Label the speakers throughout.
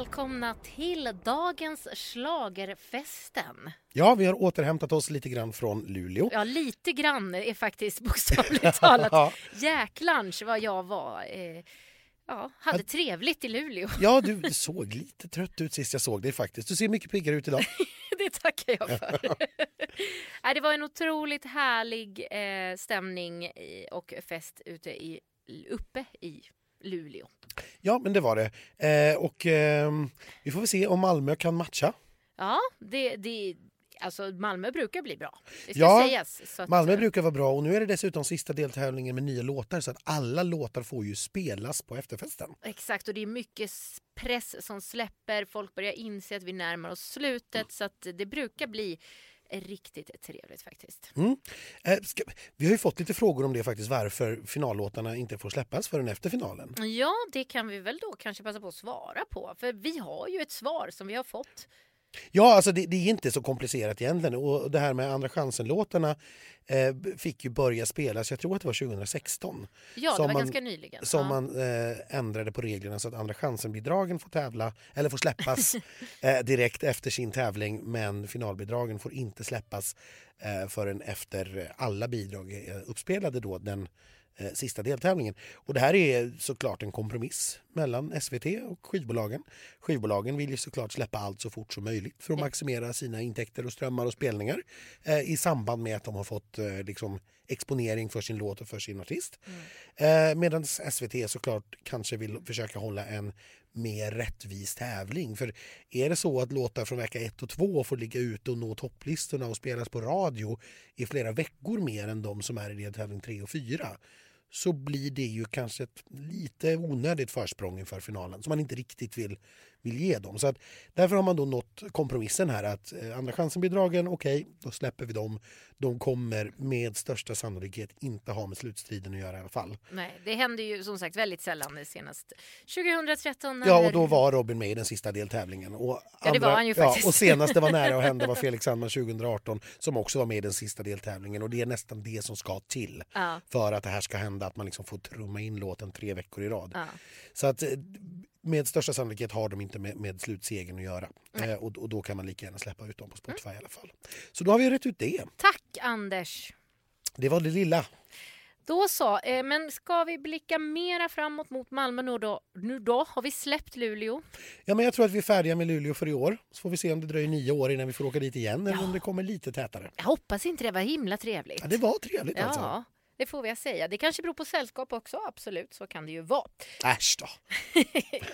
Speaker 1: Välkomna till dagens schlagerfesten.
Speaker 2: Ja, vi har återhämtat oss lite grann från Luleå.
Speaker 1: Ja, lite grann är faktiskt bokstavligt talat. Jäklarns vad jag var. Eh, ja, hade trevligt i Luleå.
Speaker 2: Ja, du såg lite trött ut sist jag såg dig faktiskt. Du ser mycket piggare ut idag.
Speaker 1: det tackar jag för. Nej, det var en otroligt härlig eh, stämning och fest ute i, uppe i Luleå.
Speaker 2: Ja, men det var det. Eh, och eh, vi får väl se om Malmö kan matcha.
Speaker 1: Ja, det, det, alltså Malmö brukar bli bra. Det ska
Speaker 2: Ja,
Speaker 1: sägas. Att,
Speaker 2: Malmö
Speaker 1: eh,
Speaker 2: brukar vara bra och nu är det dessutom sista deltävlingen med nya låtar så att alla låtar får ju spelas på efterfesten.
Speaker 1: Exakt, och det är mycket press som släpper. Folk börjar inse att vi närmar oss slutet så att det brukar bli riktigt trevligt faktiskt.
Speaker 2: Mm. Eh, ska, vi har ju fått lite frågor om det faktiskt, varför finallåtarna inte får släppas förrän efter finalen.
Speaker 1: Ja, det kan vi väl då kanske passa på att svara på. För vi har ju ett svar som vi har fått.
Speaker 2: Ja, alltså det, det är inte så komplicerat egentligen. Och det här med Andra chansen-låtarna eh, fick ju börja spelas, jag tror att det var 2016.
Speaker 1: Ja, det var
Speaker 2: man-
Speaker 1: ganska nyligen.
Speaker 2: Som
Speaker 1: ja.
Speaker 2: man eh, ändrade på reglerna så att Andra chansen-bidragen får tävla eller får släppas eh, direkt efter sin tävling men finalbidragen får inte släppas eh, förrän efter alla bidrag är uppspelade då den eh, sista deltävlingen. Och det här är såklart en kompromiss mellan SVT och skivbolagen. Skivbolagen vill ju såklart släppa allt så fort som möjligt för att maximera sina intäkter och strömmar och spelningar eh, i samband med att de har fått eh, liksom, exponering för sin låt och för sin artist. Eh, Medan SVT såklart kanske vill försöka hålla en mer rättvis tävling. För är det så att låtar från vecka 1 och 2 får ligga ute och nå topplistorna och spelas på radio i flera veckor mer än de som är i deltävling 3 och 4 så blir det ju kanske ett lite onödigt försprång inför finalen som man inte riktigt vill, vill ge dem. Så att därför har man då nått kompromissen här att eh, Andra chansen-bidragen, okej, då släpper vi dem. De kommer med största sannolikhet inte ha med slutstriden att göra i alla fall.
Speaker 1: Nej, det hände ju som sagt väldigt sällan det senast 2013. När...
Speaker 2: Ja, och då var Robin med i den sista deltävlingen. Och
Speaker 1: Ja, det var han ju faktiskt.
Speaker 2: Ja, och senast det var nära att hända var Felix Sandman 2018 som också var med i den sista deltävlingen. Och det är nästan det som ska till
Speaker 1: Ja,
Speaker 2: för att det här ska hända, att man liksom får trumma in låten tre veckor i rad.
Speaker 1: ja.
Speaker 2: Så att eh, med största sannolikhet har de inte med, med slutsegern att göra. Eh, och, och då kan man lika gärna släppa ut dem på Spotify i alla fall. Så då har vi rätt ut det.
Speaker 1: Tack Anders!
Speaker 2: Det var det lilla.
Speaker 1: Då så, eh, men ska vi blicka mera framåt mot Malmö nu då? Nu då har vi släppt Luleå.
Speaker 2: Ja, men jag tror att vi är färdiga med Luleå för i år. Så får vi se om det dröjer nio år innan vi får åka dit igen eller om det kommer lite tätare.
Speaker 1: Jag hoppas inte det var himla trevligt.
Speaker 2: Ja, det var trevligt
Speaker 1: Ja,
Speaker 2: alltså.
Speaker 1: Det får jag säga. Det kanske beror på sällskap också, absolut. Så kan det ju vara.
Speaker 2: Äsch då.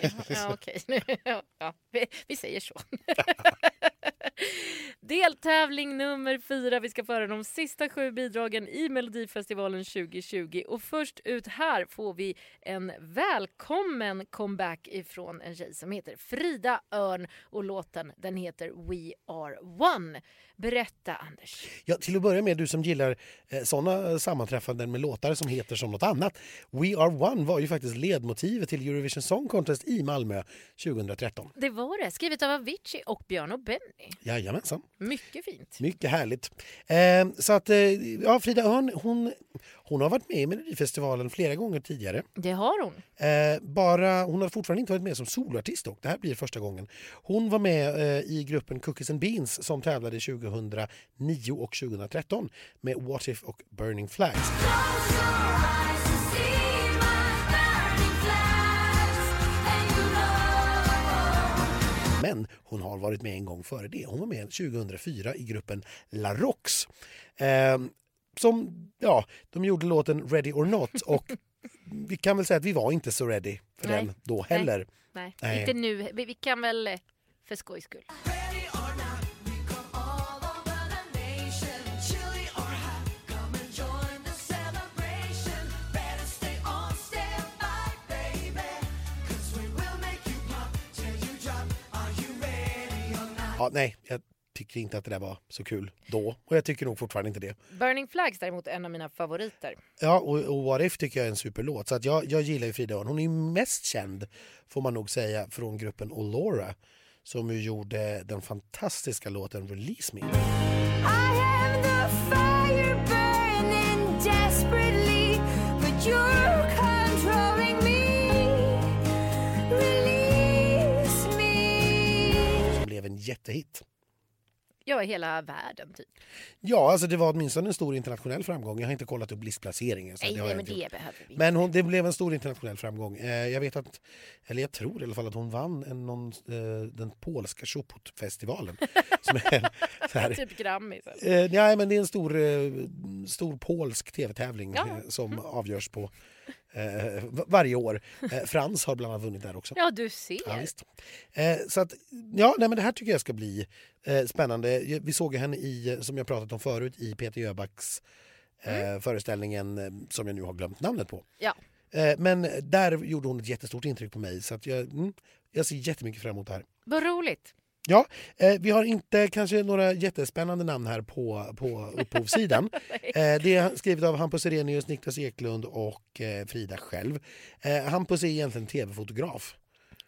Speaker 1: ja, ja, okej. ja, vi, vi säger så. Deltävling nummer fyra. Vi ska föra de sista sju bidragen i Melodifestivalen 2020. Och först ut här får vi en välkommen comeback ifrån en tjej som heter Frida Örn och låten den heter We Are One. Berätta Anders.
Speaker 2: Ja, till att börja med, du som gillar eh, såna sammanträffanden med låtar som heter som något annat. We Are One var ju faktiskt ledmotivet till Eurovision Song Contest i Malmö 2013.
Speaker 1: Det var det, skrivet av Avicii och Björn och Benny.
Speaker 2: Jajamensan.
Speaker 1: Mycket fint.
Speaker 2: Mycket härligt. Eh, så att, eh, ja, Frida Örn, hon, hon har varit med i Melodifestivalen flera gånger tidigare.
Speaker 1: Det har hon.
Speaker 2: Eh, bara, hon har fortfarande inte varit med som soloartist dock. Det här blir första gången. Hon var med eh, i gruppen Cookies and Beans som tävlade 2009 och 2013 med What If och Burning Flags. Men hon har varit med en gång före det. Hon var med 2004 i gruppen La Rox. Eh, som, ja, de gjorde låten Ready or Not och vi kan väl säga att vi var inte så ready för
Speaker 1: Nej.
Speaker 2: den då heller.
Speaker 1: Nej,
Speaker 2: Nej.
Speaker 1: inte nu. Vi, kan väl eh, för skojs skull.
Speaker 2: Ja, nej, jag tyckte inte att det där var så kul då och jag tycker nog fortfarande inte det.
Speaker 1: Burning Flags däremot är en av mina favoriter.
Speaker 2: Ja, och, och What If tycker jag är en superlåt. Så att jag, jag gillar ju Frida Örn. Hon är ju mest känd, får man nog säga, från gruppen Olora som ju gjorde den fantastiska låten Release Me. Jättehit.
Speaker 1: Ja, i hela världen typ.
Speaker 2: Ja, alltså det var åtminstone en stor internationell framgång. Jag har inte kollat upp listplaceringen.
Speaker 1: Nej, nej men
Speaker 2: gjort.
Speaker 1: det behöver vi
Speaker 2: Men hon, det blev en stor internationell framgång. Eh, jag vet att, eller jag tror i alla fall att hon vann en, någon, eh, den polska Chopot-festivalen. som är så här,
Speaker 1: Typ Grammis.
Speaker 2: eh, nej, men det är en stor, eh, stor polsk tv-tävling
Speaker 1: Ja. Mm.
Speaker 2: eh, som avgörs på eh, varje år. Eh, Frans har bland annat vunnit där också.
Speaker 1: Ja, du ser.
Speaker 2: Ja. Eh, så att, ja, nej, men det här tycker jag ska bli eh, spännande. Vi såg henne i, som jag pratat om förut, i Peter Jöbacks eh, föreställningen eh, som jag nu har glömt namnet på.
Speaker 1: Ja.
Speaker 2: Men där gjorde hon ett jättestort intryck på mig så att jag, mm, jag ser jättemycket fram emot det här.
Speaker 1: Vad roligt.
Speaker 2: Ja, eh, vi har inte kanske några jättespännande namn här på, på upphovssidan. eh, det är skrivet av Hampus Erenius, Niklas Eklund och eh, Frida själv. Eh, Hampus är egentligen tv-fotograf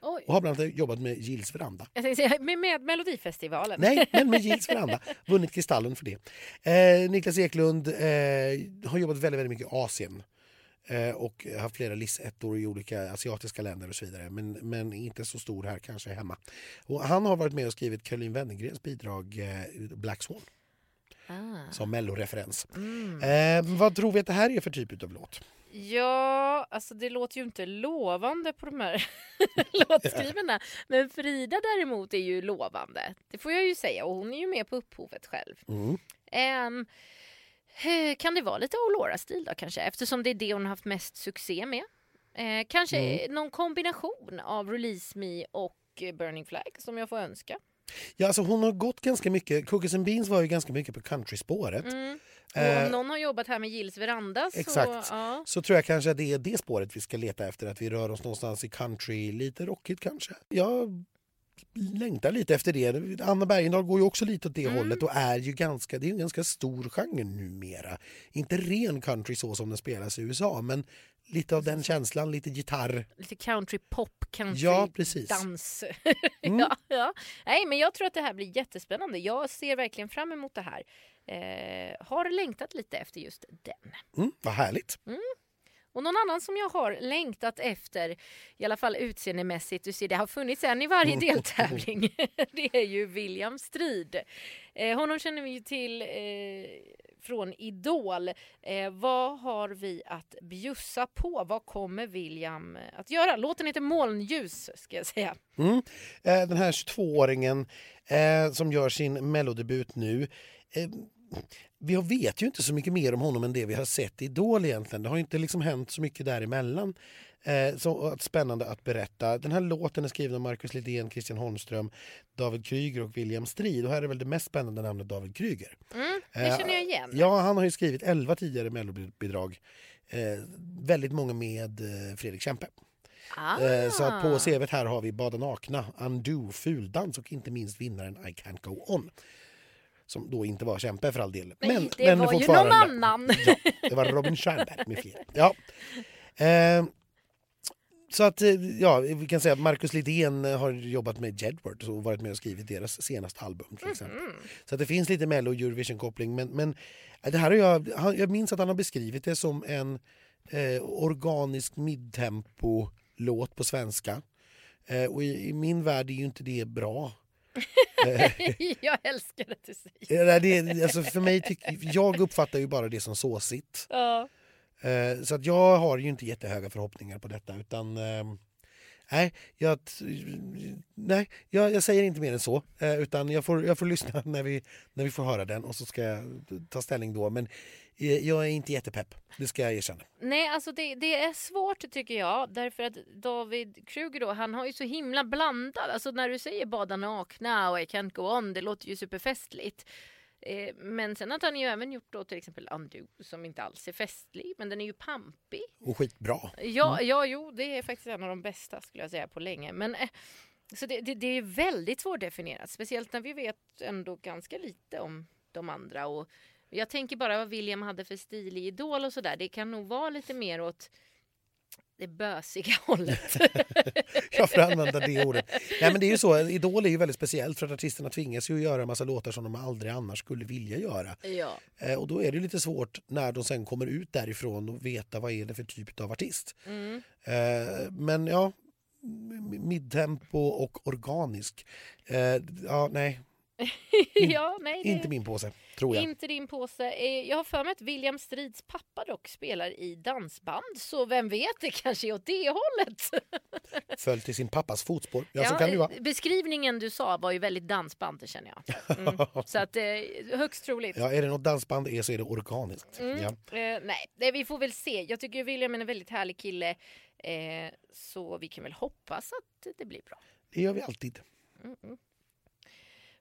Speaker 1: Oj.
Speaker 2: och har bland annat jobbat med Gills veranda.
Speaker 1: Säga, med, med Melodifestivalen.
Speaker 2: Nej, men med Gills veranda. Vunnit Kristallen för det. Eh, Niklas Eklund eh, har jobbat väldigt, väldigt mycket i Asien. Eh, och haft flera listettor i olika asiatiska länder och så vidare. Men, men inte så stor här kanske hemma. Och han har varit med och skrivit Caroline Wennergrens bidrag eh, Black Swan
Speaker 1: Ah.
Speaker 2: som melloreferens.
Speaker 1: Mm.
Speaker 2: Eh, vad tror vi att det här är för typ av låt?
Speaker 1: Ja, alltså det låter ju inte lovande på de här låtskrivarna. Men Frida däremot är ju lovande. Det får jag ju säga. Och hon är ju med på upphovet själv.
Speaker 2: Mm.
Speaker 1: Eh, kan det vara lite Aurora-stil då kanske? Eftersom det är det hon har haft mest succé med. Eh, kanske
Speaker 2: Mm.
Speaker 1: någon kombination av Release Me och eh, Burning Flag som jag får önska.
Speaker 2: Ja, alltså hon har gått ganska mycket, Cookies and Beans var ju ganska mycket på countryspåret.
Speaker 1: Mm. Och
Speaker 2: Eh,
Speaker 1: om någon har jobbat här med Gills veranda så...
Speaker 2: Exakt.
Speaker 1: Ja.
Speaker 2: så tror jag kanske att det är det spåret vi ska leta efter. Att vi rör oss någonstans i country, lite rockigt kanske. Jag längtar lite efter det. Anna Bergendahl går ju också lite åt det
Speaker 1: Mm.
Speaker 2: hållet och är ju ganska, det är en ganska stor genre numera. Inte ren country så som den spelas i USA men lite av den känslan, lite gitarr.
Speaker 1: Lite country pop, country
Speaker 2: Ja, precis.
Speaker 1: dans.
Speaker 2: Mm.
Speaker 1: ja, ja. Nej, men jag tror att det här blir jättespännande. Jag ser verkligen fram emot det här. Eh, har längtat lite efter just den.
Speaker 2: Mm, vad härligt.
Speaker 1: Och någon annan som jag har längtat efter, i alla fall utseendemässigt, du ser det har funnits en i varje deltävling, det är ju William Strid. Eh, honom känner vi ju till eh, från Idol. Eh, vad har vi att bjussa på? Vad kommer William eh, att göra? Låten heter Molnljus, ska jag säga.
Speaker 2: Mm. Eh, den här 22-åringen eh, som gör sin mellodebut nu. Eh, vi vet ju inte så mycket mer om honom än det vi har sett i Idol egentligen. Det har inte liksom hänt så mycket däremellan. Eh, så att spännande att berätta. Den här låten är skriven av Marcus Lidén, Christian Holmström, David Kryger och William Strid. Och här är väl det mest spännande namnet David Kryger.
Speaker 1: Mm, det
Speaker 2: Eh,
Speaker 1: känner jag igen.
Speaker 2: Ja, han har ju skrivit 11 tidigare mellobidrag. Eh, väldigt många med eh, Fredrik Kempe.
Speaker 1: Ah.
Speaker 2: Eh, Så att på CVt här har vi Bada nakna, Undo, Fuldans och inte minst vinnaren I can't go on. Som då inte var Kämpe för all del.
Speaker 1: Nej, det var ju någon annan.
Speaker 2: Ja, det var Robin Stjernberg med flera. Ja. Eh, så att, eh, ja, vi kan säga att Marcus Lidén har jobbat med Jedward och varit med och skrivit deras senaste album till exempel.
Speaker 1: Mm.
Speaker 2: Så att det finns lite Mello och Eurovision-koppling. Men, men det här har jag, jag minns att han har beskrivit det som en eh, organisk midtempo-låt på svenska. Eh, och i, i min värld är ju inte det bra.
Speaker 1: jag älskar att du säger
Speaker 2: det, alltså för mig tyck, jag uppfattar ju bara det som såsigt.
Speaker 1: ja.
Speaker 2: Eh, så att jag har ju inte jättehöga förhoppningar på detta. utan... Nej, jag, nej jag, jag säger inte mer än så. Eh, utan jag får, jag får lyssna när vi, när vi får höra den och så ska jag ta ställning då. Men eh, jag är inte jättepepp, det ska jag erkänna.
Speaker 1: Nej, alltså det, det är svårt tycker jag. Därför att David Kruger då, han har ju så himla blandad. Alltså när du säger bada nakna och I can't go on, det låter ju superfestligt. Eh, men sen att han ju även gjort då till exempel Undo som inte alls är festlig, men den är ju pampig.
Speaker 2: Och skitbra.
Speaker 1: Ja, ja, jo, det är faktiskt en av de bästa skulle jag säga på länge. Men eh, Så det, det, det är väldigt svårdefinierat, speciellt när vi vet ändå ganska lite om de andra. Och jag tänker bara vad William hade för stil i Idol och sådär. Det kan nog vara lite mer åt det bösiga hållet.
Speaker 2: Jag får använda det ordet. Nej, men det är ju så, Idol är ju väldigt speciellt för att artisterna tvingas ju att göra en massa låtar som de aldrig annars skulle vilja göra.
Speaker 1: ja.
Speaker 2: Eh, och då är det lite svårt när de sen kommer ut därifrån och veta vad är det för typ av artist.
Speaker 1: Mm.
Speaker 2: Eh, men ja, midtempo och organisk. Eh, ja, nej,
Speaker 1: ja, nej, det
Speaker 2: inte min påse, tror jag.
Speaker 1: inte din påse. Eh, Jag har för mig att William Strids pappa dock spelar i dansband, så vem vet, det kanske är åt det hållet.
Speaker 2: Följt i sin pappas fotspår. Ja, så kan det vara.
Speaker 1: eh, beskrivningen du sa var ju väldigt dansband, det känner jag. Mm. Så att, eh, högst troligt.
Speaker 2: Ja, är det något dansband är så är det organiskt.
Speaker 1: Mm.
Speaker 2: Ja.
Speaker 1: Eh, nej, vi får väl se. Jag tycker William är en väldigt härlig kille. Eh, så vi kan väl hoppas att det blir bra.
Speaker 2: Det gör vi alltid.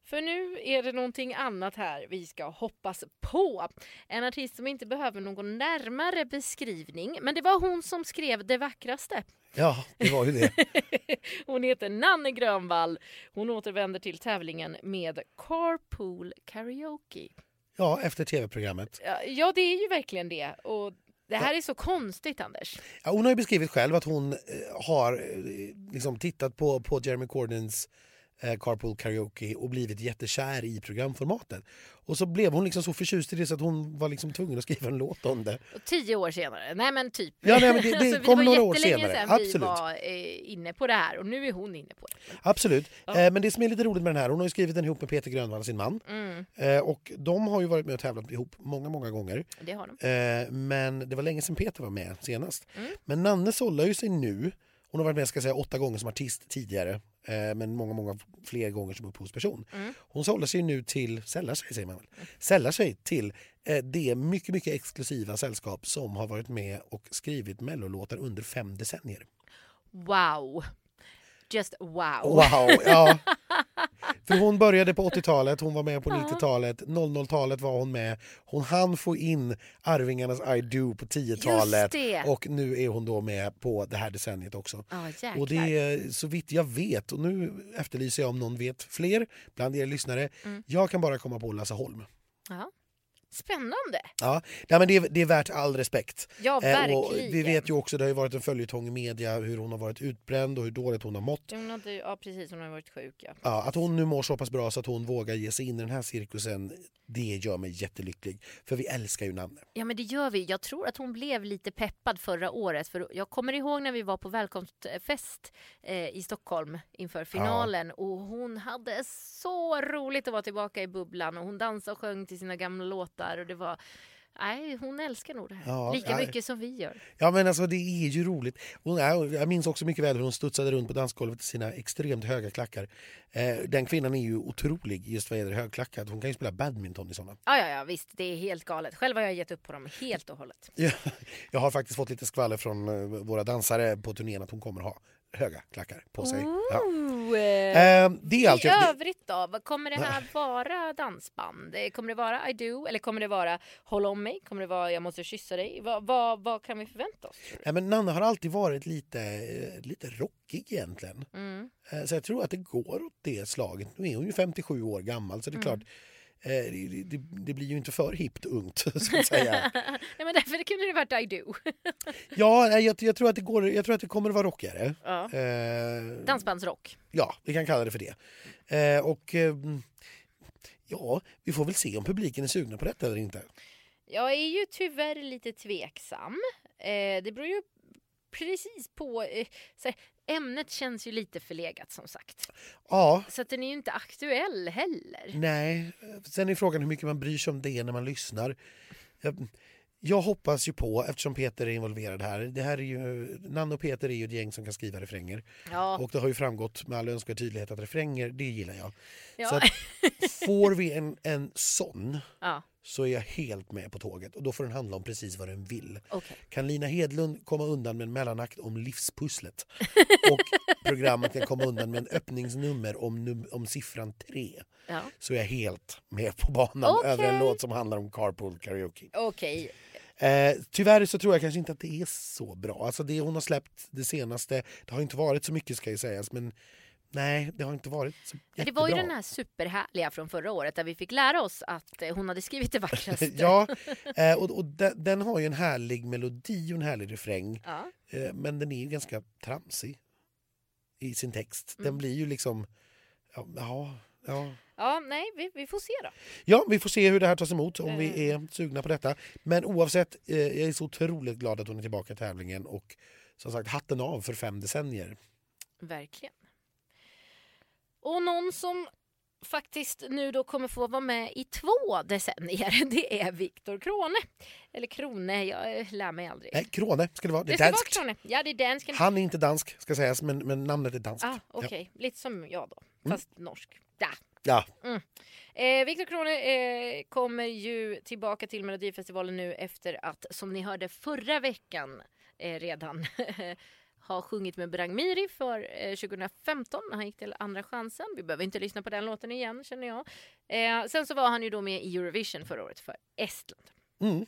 Speaker 1: För nu är det någonting annat här vi ska hoppas på. En artist som inte behöver någon närmare beskrivning. Men det var hon som skrev det vackraste.
Speaker 2: Ja, det var ju det.
Speaker 1: Hon heter Nanne Grönvall. Hon återvänder till tävlingen med Carpool Karaoke.
Speaker 2: Ja, efter tv-programmet.
Speaker 1: Ja, det är ju verkligen det. Och det här är så konstigt, Anders.
Speaker 2: Ja, hon har ju beskrivit själv att hon eh, har eh, liksom tittat på, på Jeremy Cordyns eh, Carpool Karaoke och blivit jättekär i programformatet. Och så blev hon liksom så förtjust i det så att hon var liksom tvungen att skriva en låt om det.
Speaker 1: Och tio år senare. Nej men typ.
Speaker 2: Ja, nej, men det- det
Speaker 1: Alltså,
Speaker 2: kom
Speaker 1: var
Speaker 2: några år senare.
Speaker 1: sedan vi
Speaker 2: Absolut.
Speaker 1: var eh, inne på det här och nu är hon inne på det.
Speaker 2: Absolut.
Speaker 1: Ja.
Speaker 2: Eh, men det som är lite roligt med den här, hon har ju skrivit den ihop med Peter Grönvall, sin man.
Speaker 1: Mm,
Speaker 2: Eh, och de har ju varit med och tävlat ihop många, många gånger.
Speaker 1: det har de.
Speaker 2: Eh, men det var länge sedan Peter var med senast.
Speaker 1: Mm.
Speaker 2: Men Nanne sållar ju sig nu. Hon har varit med ska säga, åtta gånger som artist tidigare. Eh, men många, många fler gånger som upphovsperson.
Speaker 1: Mm.
Speaker 2: Hon sållar sig nu till, sällar sig säger man sällar sig till eh, det mycket, mycket exklusiva sällskap som har varit med och skrivit mellolåtar under fem decennier.
Speaker 1: Wow. Just wow.
Speaker 2: Wow, ja. För hon började på 80-talet, hon var med på
Speaker 1: Ja.
Speaker 2: 90-talet, 00-talet var hon med. Hon hann få in Arvingarnas I Do på 10-talet
Speaker 1: Just det.
Speaker 2: och nu är hon då med på det här decenniet också.
Speaker 1: Jäklar.
Speaker 2: Och det är så vitt jag vet, och nu efterlyser jag om någon vet fler bland er lyssnare.
Speaker 1: Mm.
Speaker 2: Jag kan bara komma på Lasse Holm.
Speaker 1: Ja. Spännande.
Speaker 2: Ja, nej, men det, är, det är värt all respekt.
Speaker 1: Ja,
Speaker 2: Eh,
Speaker 1: verkligen.
Speaker 2: och vi vet ju också, det har varit en följetong i media hur hon har varit utbränd och hur dåligt hon har mått.
Speaker 1: Hon hade, ja, precis. Hon har varit sjuk. Ja.
Speaker 2: Ja, att hon nu mår så pass bra så att hon vågar ge sig in i den här cirkusen, det gör mig jättelycklig. För vi älskar ju Nanne.
Speaker 1: Ja men det gör vi. Jag tror att hon blev lite peppad förra året. För Jag kommer ihåg när vi var på välkomstfest eh, i Stockholm inför finalen. Och hon hade så roligt att vara tillbaka i bubblan. Och hon dansade och sjöng till sina gamla låtar. Och det var... Nej, hon älskar nog det här.
Speaker 2: Ja,
Speaker 1: Lika
Speaker 2: ja.
Speaker 1: mycket som vi gör.
Speaker 2: Ja men alltså det är ju roligt. Hon, ja, jag minns också mycket väl hur hon studsade runt på dansgolvet i sina extremt höga klackar. Eh, den kvinnan är ju otrolig just vad gäller högklackat. Hon kan ju spela badminton i sådana.
Speaker 1: Ja, ja, ja, visst. Det är helt galet. Själv har jag gett upp på dem helt och hållet.
Speaker 2: Ja, jag har faktiskt fått lite skvaller från eh, våra dansare på turnén att hon kommer ha höga klackar på sig. Ja.
Speaker 1: Eh.
Speaker 2: Det är allt
Speaker 1: I
Speaker 2: jag... det-
Speaker 1: övrigt då? Kommer det här vara dansband? Kommer det vara I do? Eller kommer det vara Håll om mig? Kommer det vara Jag måste kyssa dig? Vad, vad, vad kan vi förvänta oss?
Speaker 2: Nej, men Nanne har alltid varit lite, eh, lite rockig egentligen.
Speaker 1: Mm.
Speaker 2: Eh, Så jag tror att det går åt det slaget. Nu är hon ju 57 år gammal så det är klart eh, det, det, det blir ju inte för hippt ungt så att säga.
Speaker 1: Nej, men därför kunde det varit I do.
Speaker 2: Ja, jag, jag, tror att det går, jag tror att det kommer att vara rockigare.
Speaker 1: ja.
Speaker 2: Eh,
Speaker 1: Dansbandsrock.
Speaker 2: ja, vi kan kalla det för det. Eh, och eh, ja, vi får väl se om publiken är sugna på detta eller inte.
Speaker 1: Jag är ju tyvärr lite tveksam. Eh, det beror ju precis på... Eh, så här, ämnet känns ju lite förlegat som sagt.
Speaker 2: Ja,
Speaker 1: Så den är ju inte aktuell heller.
Speaker 2: nej. Sen är frågan hur mycket man bryr sig om det när man lyssnar. Jag, jag hoppas ju på, eftersom Peter är involverad här, det här är ju, Nanne och Peter är ju ett gäng som kan skriva refränger.
Speaker 1: Ja,
Speaker 2: Och det har ju framgått med all önskvärd tydlighet att refränger, det gillar jag. Så
Speaker 1: ja.
Speaker 2: att, får vi en, en sån
Speaker 1: ja.
Speaker 2: Så är jag helt med på tåget och då får den handla om precis vad den vill.
Speaker 1: okej.
Speaker 2: Kan Lina Hedlund komma undan med en mellanakt om livspusslet och programmet kan komma undan med en öppningsnummer om, num- om siffran tre
Speaker 1: Ja.
Speaker 2: så är jag helt med på banan
Speaker 1: Okej.
Speaker 2: över en låt som handlar om carpool karaoke.
Speaker 1: Okej.
Speaker 2: Eh, tyvärr så tror jag kanske inte att det är så bra. Alltså det hon har släppt det senaste, det har inte varit så mycket ska ju sägas men Nej, det har inte varit så
Speaker 1: Men Det var ju
Speaker 2: jättebra.
Speaker 1: den här superhärliga från förra året där vi fick lära oss att eh, hon hade skrivit det vackraste.
Speaker 2: ja, eh, och, och den, den har ju en härlig melodi och en härlig refräng.
Speaker 1: Ja.
Speaker 2: Eh, men den är ju ganska tramsig i sin text. Den
Speaker 1: Mm.
Speaker 2: blir ju liksom... Ja, ja, ja.
Speaker 1: nej, vi, vi får se då.
Speaker 2: ja, vi får se hur det här tas emot om
Speaker 1: Eh.
Speaker 2: vi är sugna på detta. Men oavsett, jag är så otroligt glad att hon är tillbaka i tävlingen och som sagt hatten av för fem decennier.
Speaker 1: Verkligen. Och någon som faktiskt nu då kommer få vara med i två decennier, det är Viktor Krone. Eller Krone, jag lär mig aldrig.
Speaker 2: Nej, Krone ska det vara. Det
Speaker 1: det ska vara
Speaker 2: danskt.
Speaker 1: Krone. Ja, det är dansken.
Speaker 2: Han är inte dansk ska sägas, men, men namnet är danskt.
Speaker 1: Ah, Okej, lite som jag då,
Speaker 2: Mm.
Speaker 1: fast norsk. Ja.
Speaker 2: Ja.
Speaker 1: Eh, Viktor Krone eh, kommer ju tillbaka till Melodifestivalen nu efter att, som ni hörde förra veckan, eh, redan ha sjungit med Brang Miri för eh, 2015 när han gick till Andra chansen. Vi behöver inte lyssna på den låten igen känner jag. Eh, sen så var han ju då med i Eurovision förra året för Estland.
Speaker 2: Mm.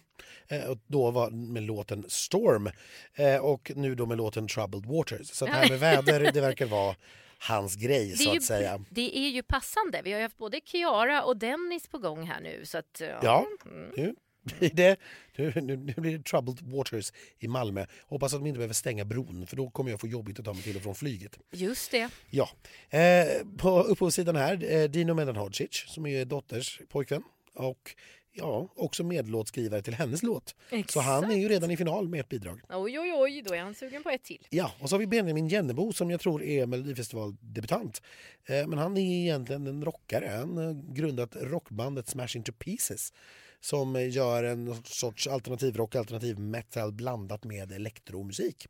Speaker 2: Eh, och då var med låten Storm eh, och nu då med låten Troubled Waters. Så det här med väder, det verkar vara hans grej så
Speaker 1: är,
Speaker 2: att säga.
Speaker 1: ju, det är ju passande. Vi har ju haft både Kiara och Dennis på gång här nu. Så att,
Speaker 2: Ja.
Speaker 1: Mm.
Speaker 2: Nu blir det, nu, nu, nu blir det Troubled Waters i Malmö. Hoppas att de inte behöver stänga bron för då kommer jag få jobbigt att ta mig till och från flyget.
Speaker 1: Just det.
Speaker 2: Ja. Eh, på upphovssidan här, eh, Dino Medan Hodzic som är dotters pojkvän och ja, också medlåtskrivare till hennes låt. Så han är ju redan i final med ett bidrag.
Speaker 1: Oj, oj, oj, då är han sugen på ett till.
Speaker 2: Ja, och så har vi Benjamin Jennebo som jag tror är Melodifestivaldebutant. Eh, men han är egentligen en rockare. Han har grundat rockbandet Smash Into Pieces som eh, gör en sorts alternativrock, alternativ metal blandat med elektromusik.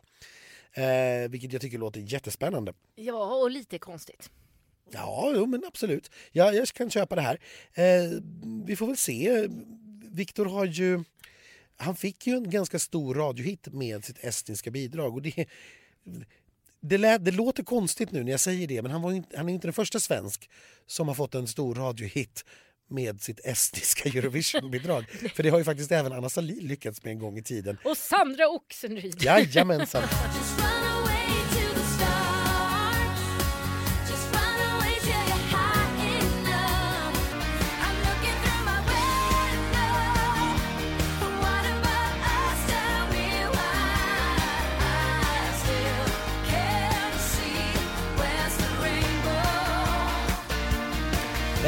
Speaker 2: Eh, vilket jag tycker låter jättespännande.
Speaker 1: Ja, och lite konstigt.
Speaker 2: Ja, jo, men absolut. Ja, jag kan köpa det här. Eh, vi får väl se. Viktor har ju... Han fick ju en ganska stor radiohit med sitt estniska bidrag. Och det, det, lät, det låter konstigt nu när jag säger det men han, var inte, han är inte den första svensk som har fått en stor radiohit med sitt estniska Eurovision-bidrag. För det har ju faktiskt även Anna Salin lyckats med en gång i tiden.
Speaker 1: Och Sandra Oxenryd.
Speaker 2: Jajamensan!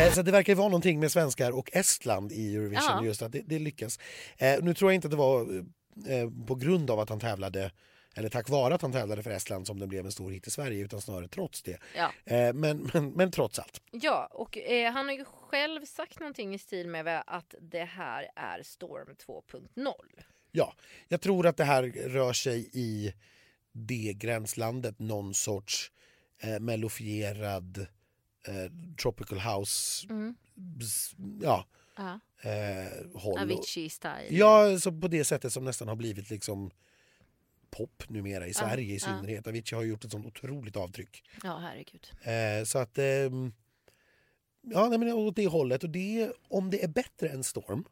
Speaker 2: Så det verkar vara någonting med svenskar och Estland i Eurovision,
Speaker 1: Ja.
Speaker 2: just att det, det lyckas. Eh, nu tror jag inte att det var eh, på grund av att han tävlade eller tack vare att han tävlade för Estland som det blev en stor hit i Sverige utan snarare trots det.
Speaker 1: Ja.
Speaker 2: Eh, men, men, men trots allt.
Speaker 1: Ja, och eh, han har ju själv sagt någonting i stil med att det här är Storm 2.0.
Speaker 2: Ja, jag tror att det här rör sig i det gränslandet, någon sorts eh, mellofierad eh, tropical house
Speaker 1: Mm.
Speaker 2: ja,
Speaker 1: Ja.
Speaker 2: eh, håll.
Speaker 1: Avicii-style.
Speaker 2: Ja, så på det sättet som nästan har blivit liksom pop numera i Sverige i
Speaker 1: ja.
Speaker 2: synnerhet. Avicii har gjort ett sånt otroligt avtryck.
Speaker 1: ja, herregud.
Speaker 2: Eh, så att... ehm, ja, nej, men åt det hållet. Och det, om det är bättre än Storm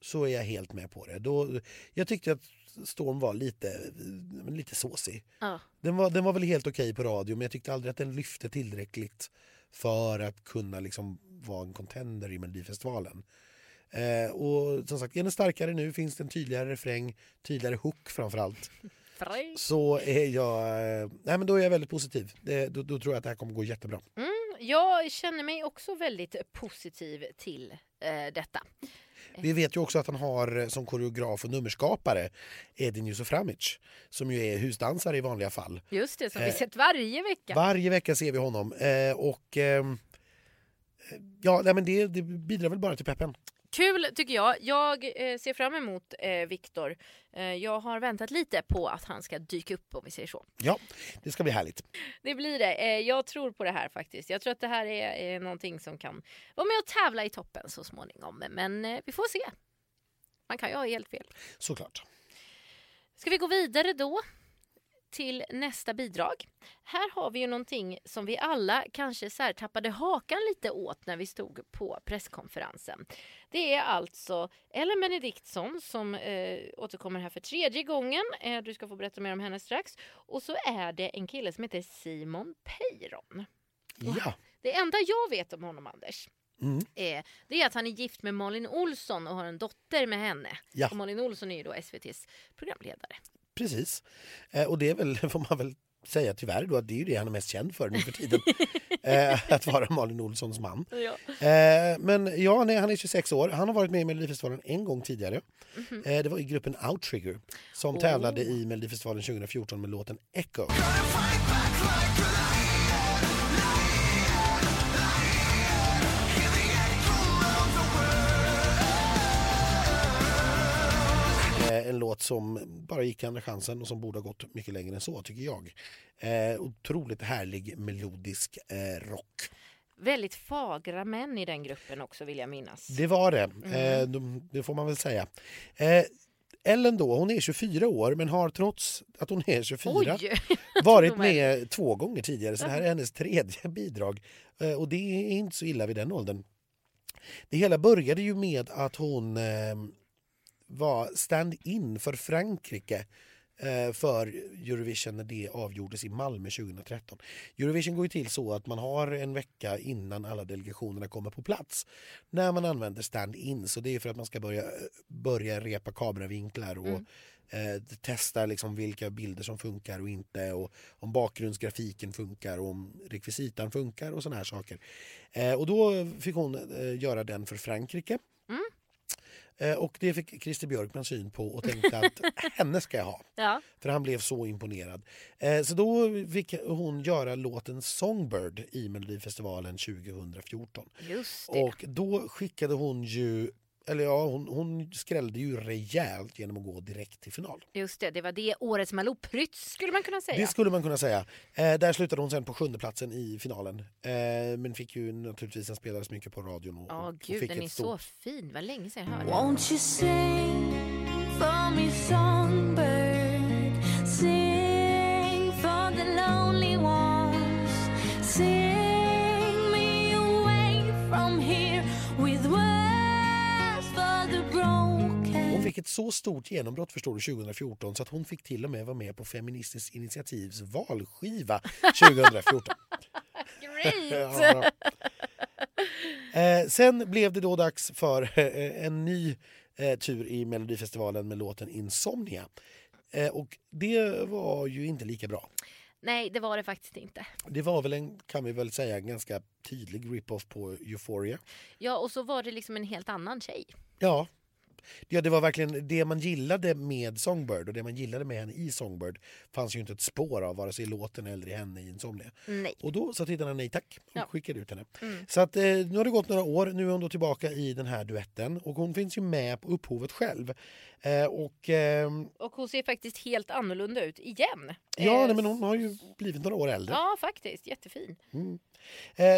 Speaker 2: så är jag helt med på det. Då, jag tyckte att Storm var lite, eh, lite såsig.
Speaker 1: Ja.
Speaker 2: Den var, den var väl helt okej på radio men jag tyckte aldrig att den lyfte tillräckligt för att kunna liksom vara en contender i Melodifestivalen. Eh, och som sagt, är den starkare nu, finns det en tydligare refräng, tydligare hook framförallt. Så är jag, eh, nej men då är jag väldigt positiv. Det, då, då tror jag att det här kommer gå jättebra.
Speaker 1: Mm, jag känner mig också väldigt positiv till eh, detta.
Speaker 2: Vi vet ju också att han har eh, som koreograf och nummerskapare Edin Jusuframic som ju är husdansare i vanliga fall.
Speaker 1: Just det, som vi
Speaker 2: Eh,
Speaker 1: sett varje vecka.
Speaker 2: Varje vecka ser vi honom. Eh, och ehm, eh, ja, nej, men det, det bidrar väl bara till peppen.
Speaker 1: Kul tycker jag. Jag eh, ser fram emot eh, Viktor. Eh, jag har väntat lite på att han ska dyka upp om vi säger så.
Speaker 2: Ja, det ska bli härligt.
Speaker 1: Det blir det. Eh, jag tror på det här faktiskt. Jag tror att det här är eh, någonting som kan vara med och tävla i toppen så småningom. Men eh, vi får se. Man kan ju ha helt fel.
Speaker 2: Såklart.
Speaker 1: Ska vi gå vidare då till nästa bidrag? Här har vi ju någonting som vi alla kanske så tappade hakan lite åt när vi stod på presskonferensen. Det är alltså Ellen Benediktsson som eh, återkommer här för tredje gången. Eh, du ska få berätta mer om henne strax. Och så är det en kille som heter Simon Peyron.
Speaker 2: Ja.
Speaker 1: Det enda jag vet om honom, Anders,
Speaker 2: Mm.
Speaker 1: är, det är att han är gift med Malin Olsson och har en dotter med henne.
Speaker 2: Ja.
Speaker 1: Och Malin Olsson är ju då SVTs programledare.
Speaker 2: Precis. Eh, och det är väl, får man väl säga tyvärr då, att det är ju det han är mest känd för nu för tiden. eh, att vara Malin Olssons man.
Speaker 1: Ja.
Speaker 2: Eh, men ja, nej, han är 26 år. Han har varit med i Melodifestivalen en gång tidigare.
Speaker 1: Mhm.
Speaker 2: Eh, det var i gruppen Outrigger som tävlade i Melodifestivalen 2014 med låten Echo. En låt som bara gick Andra chansen och som borde ha gått mycket längre än så tycker jag. Eh, otroligt härlig melodisk eh, rock.
Speaker 1: Väldigt fagra män i den gruppen också vill jag minnas.
Speaker 2: Det var det,
Speaker 1: Mm.
Speaker 2: eh, de- det får man väl säga. Eh, Ellen då, hon är 24 år men har trots att hon är 24
Speaker 1: Oj!
Speaker 2: varit med två gånger tidigare så det här är hennes tredje bidrag. Eh, och det är inte så illa vid den åldern. Det hela började ju med att hon eh, var stand-in för Frankrike eh, för Eurovision när det avgjordes i Malmö 2013. Eurovision går ju till så att man har en vecka innan alla delegationerna kommer på plats när man använder stand-in. Så det är för att man ska börja, börja repa kameravinklar och eh, testa liksom vilka bilder som funkar och inte och om bakgrundsgrafiken funkar och om rekvisitan funkar och såna här saker. Eh, och då fick hon eh, göra den för Frankrike. Eh, och det fick Christer Björkman syn på och tänkte att henne ska jag ha.
Speaker 1: Ja.
Speaker 2: För han blev så imponerad. Eh, så då fick hon göra låten Songbird i Melodifestivalen 2014.
Speaker 1: Just det.
Speaker 2: Och då skickade hon ju, eller ja, hon, hon skrällde ju rejält genom att gå direkt till final.
Speaker 1: Just det, det var det årets Malou Prytz skulle man kunna säga.
Speaker 2: Det skulle man kunna säga. Eh, där slutade hon sen på sjunde platsen i finalen. Eh, men fick ju naturligtvis, den spelades mycket på radion. Och,
Speaker 1: Ja,
Speaker 2: och
Speaker 1: gud,
Speaker 2: fick
Speaker 1: den är
Speaker 2: ett
Speaker 1: så
Speaker 2: stort-
Speaker 1: fin. Vad länge sedan jag hörde den.
Speaker 2: Ett så stort genombrott förstår du 2014 så att hon fick till och med vara med på Feministiskt initiativs valskiva 2014.
Speaker 1: Great!
Speaker 2: Eh, sen blev det då dags för eh, en ny eh, tur i Melodifestivalen med låten Insomnia. Eh, och det var ju inte lika bra.
Speaker 1: Nej, det var det faktiskt inte.
Speaker 2: Det var väl en, kan vi väl säga, en ganska tydlig rip-off på Euphoria.
Speaker 1: Ja, och så var det liksom en helt annan tjej.
Speaker 2: Ja. Ja, det var verkligen det man gillade med Songbird och det man gillade med henne i Songbird fanns ju inte ett spår av vare sig i låten eller i henne i Insomnia.
Speaker 1: Nej.
Speaker 2: Och då sa tittarna nej tack och
Speaker 1: Ja. Mm.
Speaker 2: skickade ut henne. Så att, eh, nu har det gått några år, nu är hon då tillbaka i den här duetten och hon finns ju med på upphovet själv. Eh, och ehm,
Speaker 1: Och hon ser faktiskt helt annorlunda ut igen.
Speaker 2: ja,
Speaker 1: Eh,
Speaker 2: nej, men hon har ju blivit några år äldre.
Speaker 1: Ja, faktiskt. Jättefin.
Speaker 2: Eh,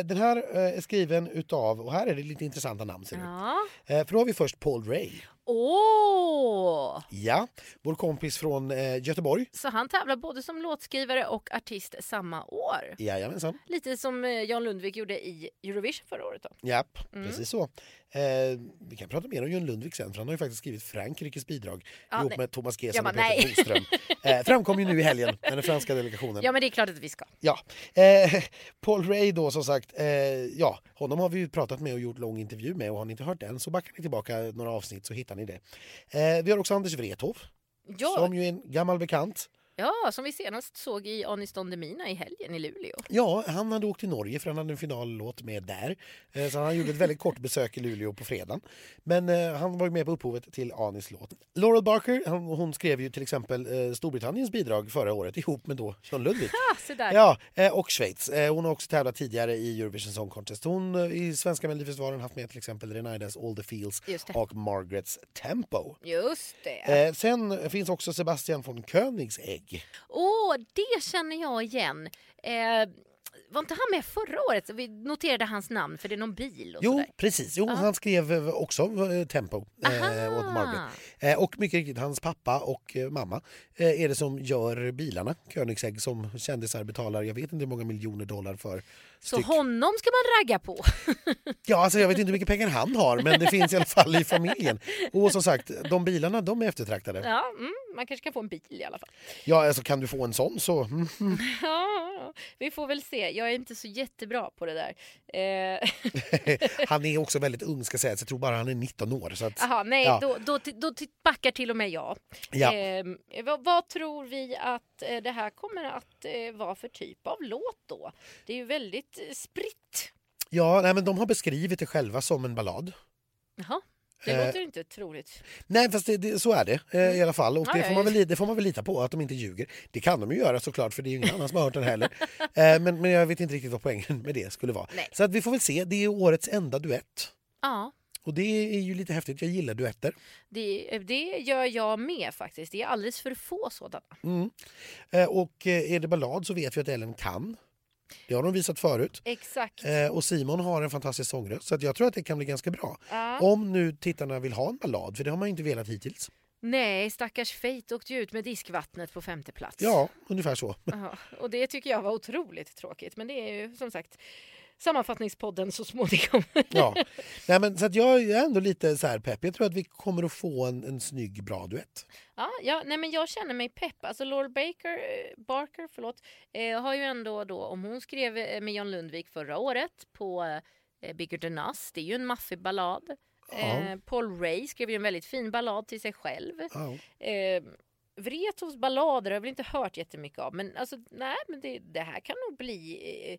Speaker 2: den här eh, är skriven utav, och här är det lite intressanta namn ser.
Speaker 1: Ja.
Speaker 2: Eh, för då har vi först Paul Ray.
Speaker 1: Åh!
Speaker 2: Ja, vår kompis från eh, Göteborg.
Speaker 1: Så han tävlar både som låtskrivare och artist samma år.
Speaker 2: Jajamensan.
Speaker 1: Lite som eh, Jan Lundvik gjorde i Eurovision förra året. Då.
Speaker 2: Japp,
Speaker 1: Mm.
Speaker 2: precis så. Eh, vi kan prata mer om Jon Lundvik sen för han har ju faktiskt skrivit Frankrikes bidrag
Speaker 1: Ja,
Speaker 2: ihop
Speaker 1: nej.
Speaker 2: med Thomas Gesson
Speaker 1: men
Speaker 2: och Peter
Speaker 1: nej.
Speaker 2: Boström. Eh, framkom ju nu i helgen med den franska delegationen.
Speaker 1: Ja, men det är klart att vi ska.
Speaker 2: Ja. Eh, Paul Ray då som sagt, eh, ja, honom har vi ju pratat med och gjort lång intervju med och har ni inte hört den så backar ni tillbaka några avsnitt så hittar ni det. Eh, vi har också Anders Wrethov
Speaker 1: Ja,
Speaker 2: som ju är en gammal bekant.
Speaker 1: Ja, som vi senast såg i Anis Don Demina i helgen i Luleå.
Speaker 2: Ja, han hade åkt till Norge för han hade en finallåt med där. Eh, Så han gjorde ett väldigt kort besök i Luleå på fredagen. Men eh, han var med på upphovet till Anis låt. Laurel Barker, hon skrev ju till exempel eh, Storbritanniens bidrag förra året ihop med då John
Speaker 1: där.
Speaker 2: Ja, och Schweiz. Hon har också tävlat tidigare i Eurovision Song Contest. Hon i svenska Melodifestivalen haft med till exempel Renaidas All the
Speaker 1: det.
Speaker 2: och Margarets Tempo.
Speaker 1: Just det.
Speaker 2: Sen finns också Sebastian von Koenigsegg.
Speaker 1: Åh, det känner jag igen. Eh, var inte han med förra året? Vi noterade hans namn för det är någon bil och
Speaker 2: Jo,
Speaker 1: sådär.
Speaker 2: precis. Jo, Han skrev eh, också eh, Tempo eh, åt Margaret. Eh, och mycket riktigt, hans pappa och eh, mamma eh, är det som gör bilarna. Koenigsegg som kändisar betalar, jag vet inte hur många miljoner dollar för
Speaker 1: Så honom ska man ragga på.
Speaker 2: Ja, alltså jag vet inte hur mycket pengar han har, men det finns i alla fall i familjen. Och som sagt, de bilarna de är eftertraktade.
Speaker 1: Ja, mm, man kanske kan få en bil i alla fall.
Speaker 2: Ja, alltså kan du få en sån så... Mm.
Speaker 1: Ja, vi får väl se. Jag är inte så jättebra på det där. Eh,
Speaker 2: Han är också väldigt ung ska sägas, jag tror bara han är 19 år. Så att,
Speaker 1: Aha, nej,
Speaker 2: Ja.
Speaker 1: då, då, då backar till och med jag.
Speaker 2: Ja.
Speaker 1: Eh, vad, vad tror vi att eh, det här kommer att eh, vara för typ av låt då? Det är ju väldigt eh, spritt.
Speaker 2: ja, nej, men de har beskrivit det själva som en ballad.
Speaker 1: Jaha, det
Speaker 2: Eh,
Speaker 1: låter inte troligt.
Speaker 2: Nej, fast det, det, så är det eh, i alla fall. Och det får, man väl, det får man väl lita på, att de inte ljuger. Det kan de ju göra såklart, för det är ingen annan som har hört den heller. Eh, men, men jag vet inte riktigt vad poängen med det skulle vara.
Speaker 1: Nej.
Speaker 2: Så att vi får väl se, det är årets enda duett.
Speaker 1: Ja,
Speaker 2: Och det är ju lite häftigt, jag gillar duetter.
Speaker 1: det, det gör jag med faktiskt. Det är alldeles för få sådana.
Speaker 2: Mm. Eh, och eh, är det ballad så vet vi att Ellen kan. Det har de visat förut.
Speaker 1: Exakt.
Speaker 2: Eh, och Simon har en fantastisk sångröst så jag tror att det kan bli ganska bra.
Speaker 1: Ja.
Speaker 2: Om nu tittarna vill ha en ballad, för det har man inte velat hittills.
Speaker 1: Nej, stackars Fate åkte ju ut med diskvattnet på femte plats.
Speaker 2: Ja, ungefär så.
Speaker 1: Jaha, och det tycker jag var otroligt tråkigt. Men det är ju som sagt sammanfattningspodden så småningom.
Speaker 2: Ja. Nej, men, så att jag är ändå lite så här pepp. Jag tror att vi kommer att få en, en snygg, bra duett.
Speaker 1: Ja, ja, nej men jag känner mig pepp. Alltså Laura Baker, eh, Barker förlåt, eh, har ju ändå då, om hon skrev eh, med John Lundvik förra året på eh, Bigger than us, det är ju en maffig ballad. Eh, Paul Ray skrev ju en väldigt fin ballad till sig själv.
Speaker 2: Ja.
Speaker 1: Eh, Wrethofs ballader har jag väl inte hört jättemycket av men alltså nej men det, det här kan nog bli eh,